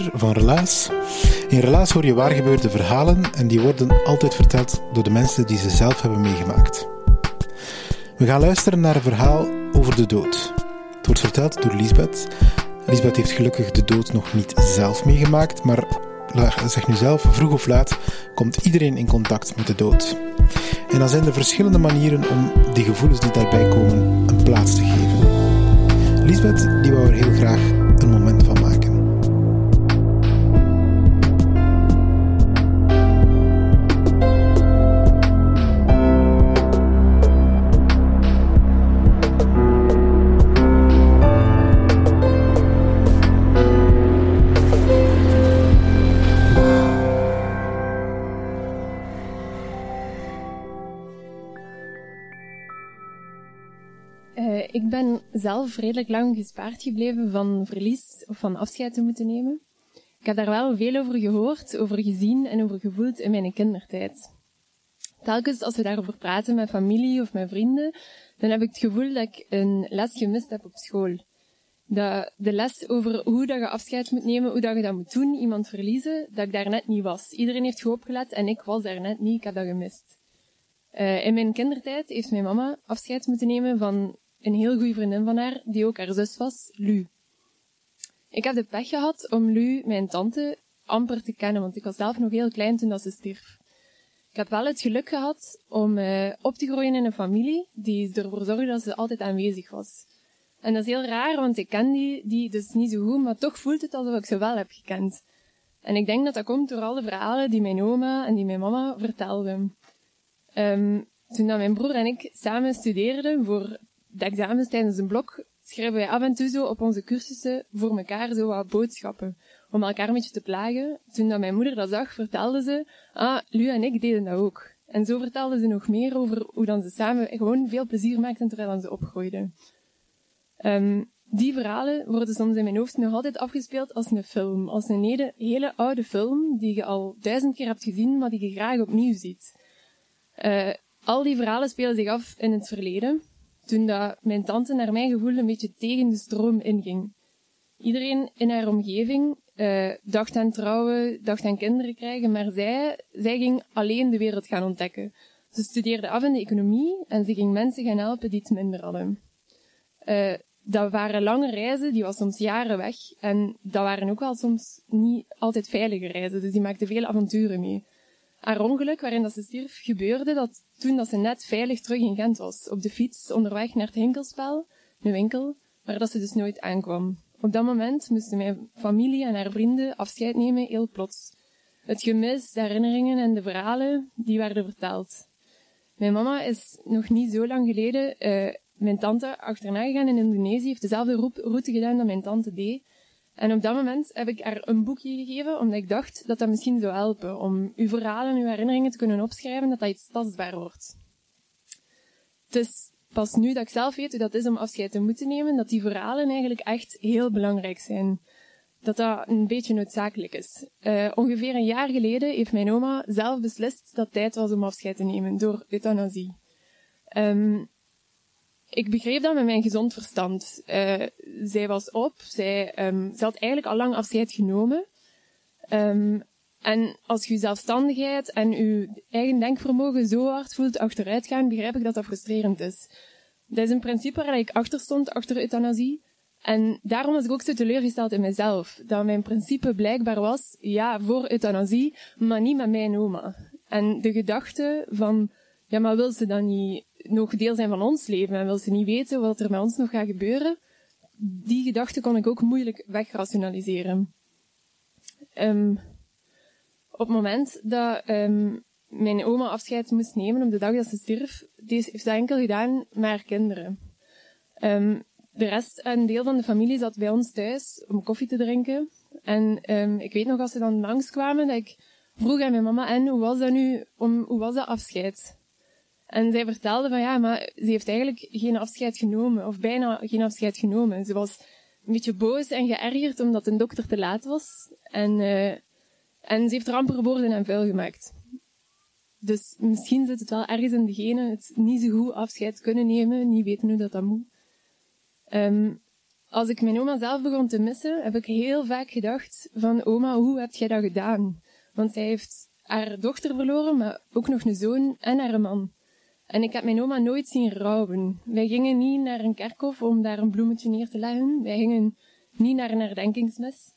Van Relaas. In Relaas hoor je waargebeurde verhalen en die worden altijd verteld door de mensen die ze zelf hebben meegemaakt. We gaan luisteren naar een verhaal over de dood. Het wordt verteld door Lisbeth. Lisbeth heeft gelukkig de dood nog niet zelf meegemaakt, maar zeg nu zelf, vroeg of laat komt iedereen in contact met de dood. En dan zijn er verschillende manieren om die gevoelens die daarbij komen een plaats te geven. Lisbeth die wou er heel graag een moment Uh, ik ben zelf redelijk lang gespaard gebleven van verlies of van afscheid te moeten nemen. Ik heb daar wel veel over gehoord, over gezien en over gevoeld in mijn kindertijd. Telkens als we daarover praten met familie of met vrienden, dan heb ik het gevoel dat ik een les gemist heb op school. Dat de les over hoe dat je afscheid moet nemen, hoe dat je dat moet doen, iemand verliezen, dat ik daar net niet was. Iedereen heeft goed opgelet en ik was daar net niet, ik heb dat gemist. Uh, in mijn kindertijd heeft mijn mama afscheid moeten nemen van een heel goede vriendin van haar, die ook haar zus was, Lu. Ik heb de pech gehad om Lu, mijn tante, amper te kennen, want ik was zelf nog heel klein toen dat ze stierf. Ik heb wel het geluk gehad om uh, op te groeien in een familie die ervoor zorgde dat ze altijd aanwezig was. En dat is heel raar, want ik ken die, die dus niet zo goed, maar toch voelt het alsof ik ze wel heb gekend. En ik denk dat dat komt door alle verhalen die mijn oma en die mijn mama vertelden. Um, toen dat mijn broer en ik samen studeerden voor de examens tijdens een blok schrijven wij af en toe zo op onze cursussen voor elkaar zo wat boodschappen. Om elkaar een beetje te plagen. Toen dat mijn moeder dat zag, vertelde ze, ah, Lu en ik deden dat ook. En zo vertelde ze nog meer over hoe dan ze samen gewoon veel plezier maakten terwijl ze opgroeiden. Um, die verhalen worden soms in mijn hoofd nog altijd afgespeeld als een film. Als een hele, oude film die je al duizend keer hebt gezien, maar die je graag opnieuw ziet. Uh, al die verhalen spelen zich af in het verleden toen dat mijn tante naar mijn gevoel een beetje tegen de stroom inging. Iedereen in haar omgeving uh, dacht aan trouwen, dacht aan kinderen krijgen, maar zij, zij ging alleen de wereld gaan ontdekken. Ze studeerde af in de economie en ze ging mensen gaan helpen die het minder hadden. Uh, dat waren lange reizen, die was soms jaren weg. En dat waren ook wel soms niet altijd veilige reizen, dus die maakte veel avonturen mee haar ongeluk waarin dat ze stierf gebeurde dat toen dat ze net veilig terug in Gent was, op de fiets onderweg naar het Hinkelspel, een winkel, waar dat ze dus nooit aankwam. Op dat moment moesten mijn familie en haar vrienden afscheid nemen, heel plots. Het gemis, de herinneringen en de verhalen, die werden verteld. Mijn mama is nog niet zo lang geleden uh, mijn tante achterna gegaan in Indonesië, heeft dezelfde route gedaan dat mijn tante deed. En op dat moment heb ik haar een boekje gegeven, omdat ik dacht dat dat misschien zou helpen om uw verhalen en uw herinneringen te kunnen opschrijven, dat dat iets tastbaar wordt. Het is pas nu dat ik zelf weet hoe dat is om afscheid te moeten nemen, dat die verhalen eigenlijk echt heel belangrijk zijn. Dat dat een beetje noodzakelijk is. Uh, ongeveer een jaar geleden heeft mijn oma zelf beslist dat het tijd was om afscheid te nemen door euthanasie. Um, ik begreep dat met mijn gezond verstand. Uh, zij was op, zij, um, zij had eigenlijk al lang afscheid genomen. Um, en als je zelfstandigheid en je eigen denkvermogen zo hard voelt achteruit gaan, begrijp ik dat dat frustrerend is. Dat is een principe waar ik achter stond, achter euthanasie. En daarom was ik ook zo teleurgesteld in mezelf. Dat mijn principe blijkbaar was, ja, voor euthanasie, maar niet met mijn oma. En de gedachte van, ja, maar wil ze dan niet nog deel zijn van ons leven en wil ze niet weten wat er met ons nog gaat gebeuren, die gedachte kon ik ook moeilijk wegrationaliseren. Um, op het moment dat um, mijn oma afscheid moest nemen op de dag dat ze stierf, heeft ze enkel gedaan met haar kinderen. Um, de rest, een deel van de familie zat bij ons thuis om koffie te drinken. En ik weet nog als ze dan langskwamen dat ik vroeg aan mijn mama, en hoe was dat nu, om, hoe was dat afscheid? En zij vertelde van ja, maar ze heeft eigenlijk geen afscheid genomen, of bijna geen afscheid genomen. Ze was een beetje boos en geërgerd omdat een dokter te laat was. En, uh, en ze heeft er amper woorden en vuil gemaakt. Dus misschien zit het wel ergens in degene het niet zo goed afscheid kunnen nemen, niet weten hoe dat dat moet. Um, als ik mijn oma zelf begon te missen, heb ik heel vaak gedacht van oma, hoe heb jij dat gedaan? Want zij heeft haar dochter verloren, maar ook nog een zoon en haar man. En ik heb mijn oma nooit zien rouwen. Wij gingen niet naar een kerkhof om daar een bloemetje neer te leggen. Wij gingen niet naar een herdenkingsmis.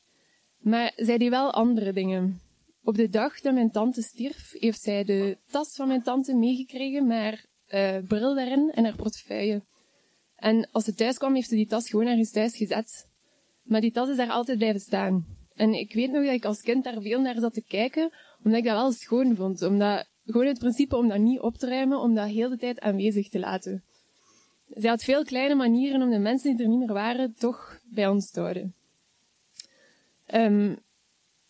Maar zij deed wel andere dingen. Op de dag dat mijn tante stierf, heeft zij de tas van mijn tante meegekregen met haar uh, bril daarin en haar portefeuille. En als ze thuis kwam, heeft ze die tas gewoon ergens thuis gezet. Maar die tas is daar altijd blijven staan. En ik weet nog dat ik als kind daar veel naar zat te kijken, omdat ik dat wel schoon vond. Omdat, gewoon het principe om dat niet op te ruimen, om dat heel de tijd aanwezig te laten. Zij had veel kleine manieren om de mensen die er niet meer waren, toch bij ons te houden. Um,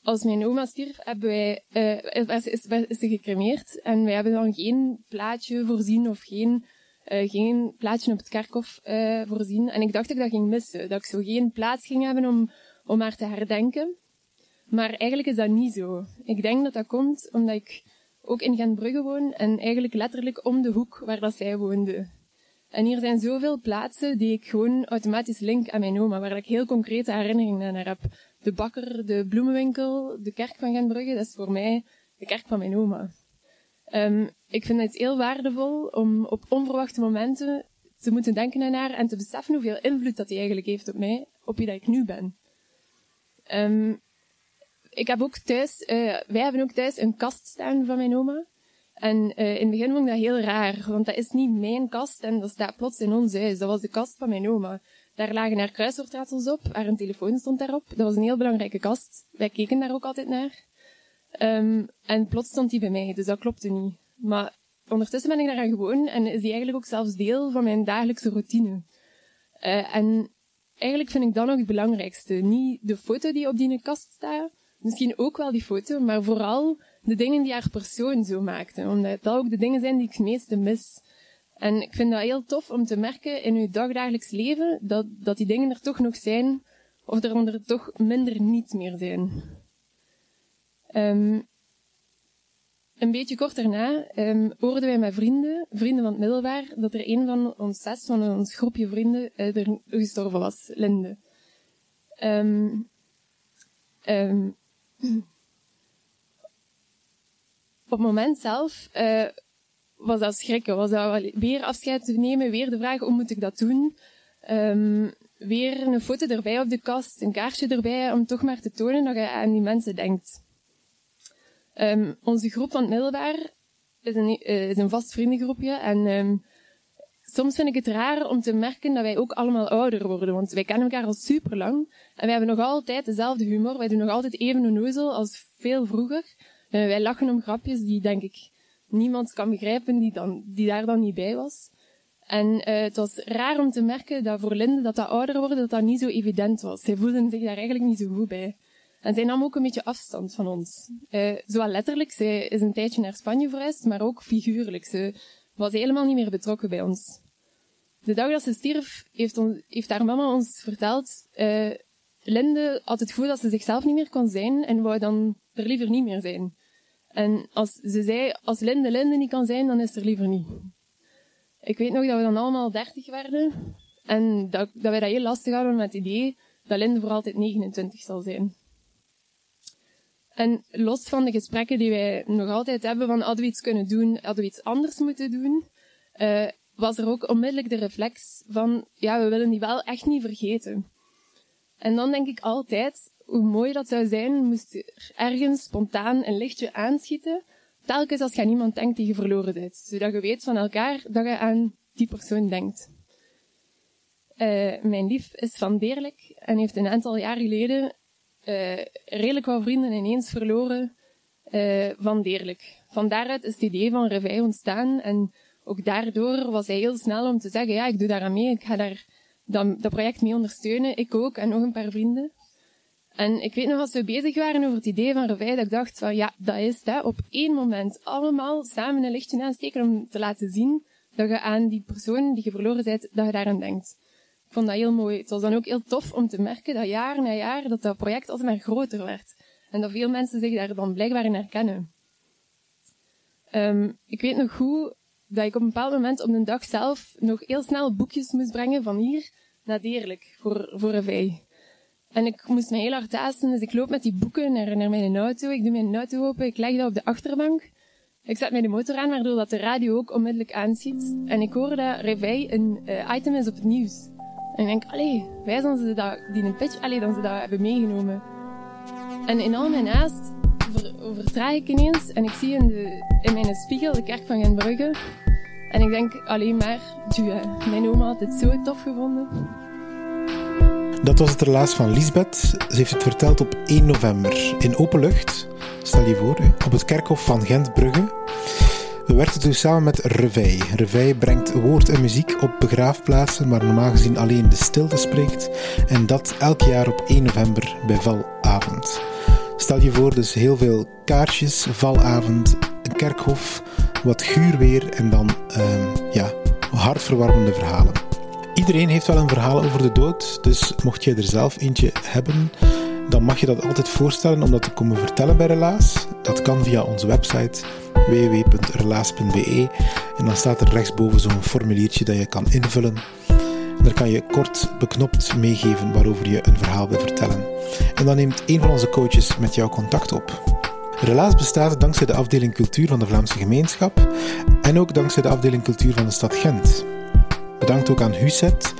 als mijn oma stierf, hebben wij, uh, is, is, is ze gecremeerd. En wij hebben dan geen plaatje voorzien of geen uh, geen plaatje op het kerkhof uh, voorzien. En ik dacht dat ik dat ging missen. Dat ik zo geen plaats ging hebben om, om haar te herdenken. Maar eigenlijk is dat niet zo. Ik denk dat dat komt omdat ik ook in Gentbrugge woon en eigenlijk letterlijk om de hoek waar dat zij woonde. En hier zijn zoveel plaatsen die ik gewoon automatisch link aan mijn oma, waar ik heel concrete herinneringen aan heb. De bakker, de bloemenwinkel, de kerk van Gentbrugge, dat is voor mij de kerk van mijn oma. Um, ik vind het heel waardevol om op onverwachte momenten te moeten denken aan haar en te beseffen hoeveel invloed dat die eigenlijk heeft op mij, op wie dat ik nu ben. Um, ik heb ook thuis, uh, wij hebben ook thuis een kast staan van mijn oma. En uh, in het begin vond ik dat heel raar, want dat is niet mijn kast en dat staat plots in ons huis. Dat was de kast van mijn oma. Daar lagen haar kruiswoordraadsels op, haar een telefoon stond daarop. Dat was een heel belangrijke kast. Wij keken daar ook altijd naar. Um, en plots stond die bij mij, dus dat klopte niet. Maar ondertussen ben ik daaraan gewoon en is die eigenlijk ook zelfs deel van mijn dagelijkse routine. Uh, en eigenlijk vind ik dat nog het belangrijkste. Niet de foto die op die kast staat, misschien ook wel die foto, maar vooral de dingen die haar persoon zo maakten. Omdat dat ook de dingen zijn die ik het meeste mis. En ik vind dat heel tof om te merken in uw dagdagelijks leven dat, dat die dingen er toch nog zijn, of er er toch minder niet meer zijn. Um, een beetje kort daarna um, hoorden wij met vrienden, vrienden van het middelbaar, dat er een van ons zes, van ons groepje vrienden, uh, er gestorven was, Linde. Um, op het moment zelf uh, was dat schrikken, was dat weer afscheid te nemen, weer de vraag hoe moet ik dat doen. Um, weer een foto erbij op de kast, een kaartje erbij, om toch maar te tonen dat je aan die mensen denkt. Um, onze groep van het middelbaar is een, uh, is een vast vriendengroepje. En um, soms vind ik het raar om te merken dat wij ook allemaal ouder worden. Want wij kennen elkaar al super lang. En wij hebben nog altijd dezelfde humor. Wij doen nog altijd even onnozel als veel vroeger. Uh, wij lachen om grapjes die, denk ik, niemand kan begrijpen die, dan, die daar dan niet bij was. En uh, het was raar om te merken dat voor Linde dat dat ouder worden, dat dat niet zo evident was. Zij voelden zich daar eigenlijk niet zo goed bij. En zij nam ook een beetje afstand van ons. Uh, zowel letterlijk, zij is een tijdje naar Spanje verhuisd, maar ook figuurlijk. Ze was helemaal niet meer betrokken bij ons. De dag dat ze stierf, heeft, ons, heeft haar mama ons verteld, uh, Linde had het gevoel dat ze zichzelf niet meer kon zijn en wou dan er liever niet meer zijn. En als ze zei, als Linde Linde niet kan zijn, dan is er liever niet. Ik weet nog dat we dan allemaal dertig werden en dat, dat wij dat heel lastig hadden met het idee dat Linde voor altijd 29 zal zijn. En los van de gesprekken die wij nog altijd hebben van hadden we iets kunnen doen, hadden we iets anders moeten doen, uh, was er ook onmiddellijk de reflex van ja, we willen die wel echt niet vergeten. En dan denk ik altijd, hoe mooi dat zou zijn, moest er ergens spontaan een lichtje aanschieten, telkens als je aan iemand denkt die je verloren bent. Zodat je weet van elkaar dat je aan die persoon denkt. Uh, mijn lief is van Deerlijk en heeft een aantal jaar geleden uh, redelijk wat vrienden ineens verloren uh, van Deerlijk. Van daaruit is het idee van Revij ontstaan en ook daardoor was hij heel snel om te zeggen, ja, ik doe daar aan mee, ik ga daar dat, dat project mee ondersteunen, ik ook en nog een paar vrienden. En ik weet nog als we bezig waren over het idee van Revij, dat ik dacht van ja, dat is het, op één moment allemaal samen een lichtje aansteken om te laten zien dat je aan die persoon die je verloren bent, dat je daaraan denkt. Ik vond dat heel mooi. Het was dan ook heel tof om te merken dat jaar na jaar dat dat project altijd maar groter werd. En dat veel mensen zich daar dan blijkbaar in herkennen. Um, ik weet nog goed dat ik op een bepaald moment op de dag zelf nog heel snel boekjes moest brengen van hier naar Deerlijk voor, voor Revij. En ik moest me heel hard haasten, dus ik loop met die boeken naar, naar mijn auto. Ik doe mijn auto open, ik leg dat op de achterbank. Ik zet mij de motor aan, waardoor dat de radio ook onmiddellijk aanziet. En ik hoor dat Revij een uh, item is op het nieuws. En ik denk, allee, wij zijn ze dat, die een pitch, allee, dan ze dat hebben meegenomen. En in al mijn haast ik ineens en ik zie in, de, in mijn spiegel de kerk van Genbrugge. En ik denk alleen maar, mijn oma had het zo tof gevonden. Dat was het relaas van Lisbeth. Ze heeft het verteld op 1 november in open lucht. Stel je voor, op het kerkhof van Gent-Brugge. We werkten toen samen met Revij. Revij brengt woord en muziek op begraafplaatsen waar normaal gezien alleen de stilte spreekt. En dat elk jaar op 1 november bij Valavond. Stel je voor, dus heel veel kaarsjes, valavond, een kerkhof, wat guur weer en dan um, ja, hartverwarmende verhalen. Iedereen heeft wel een verhaal over de dood, dus mocht jij er zelf eentje hebben, dan mag je dat altijd voorstellen om dat te komen vertellen bij Relaas. Dat kan via onze website www.relaas.be en dan staat er rechtsboven zo'n formuliertje dat je kan invullen. daar kan je kort beknopt meegeven waarover je een verhaal wil vertellen. En dan neemt een van onze coaches met jou contact op. Relaas bestaat dankzij de afdeling cultuur van de Vlaamse gemeenschap en ook dankzij de afdeling cultuur van de stad Gent. Bedankt ook aan Huset,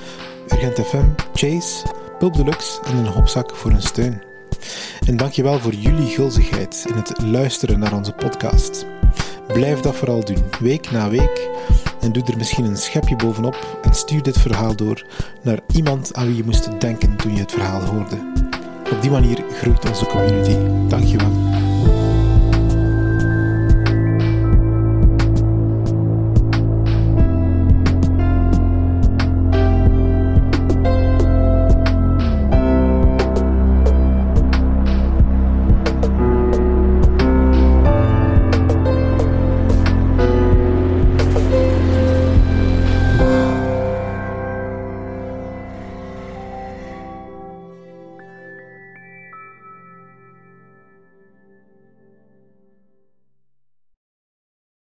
Urgent FM, Chase, Pulp Deluxe en een hopzak voor hun steun. En dankjewel voor jullie gulzigheid in het luisteren naar onze podcast. Blijf dat vooral doen, week na week. En doe er misschien een schepje bovenop en stuur dit verhaal door naar iemand aan wie je moest denken toen je het verhaal hoorde. Op die manier groeit onze community. Dankjewel.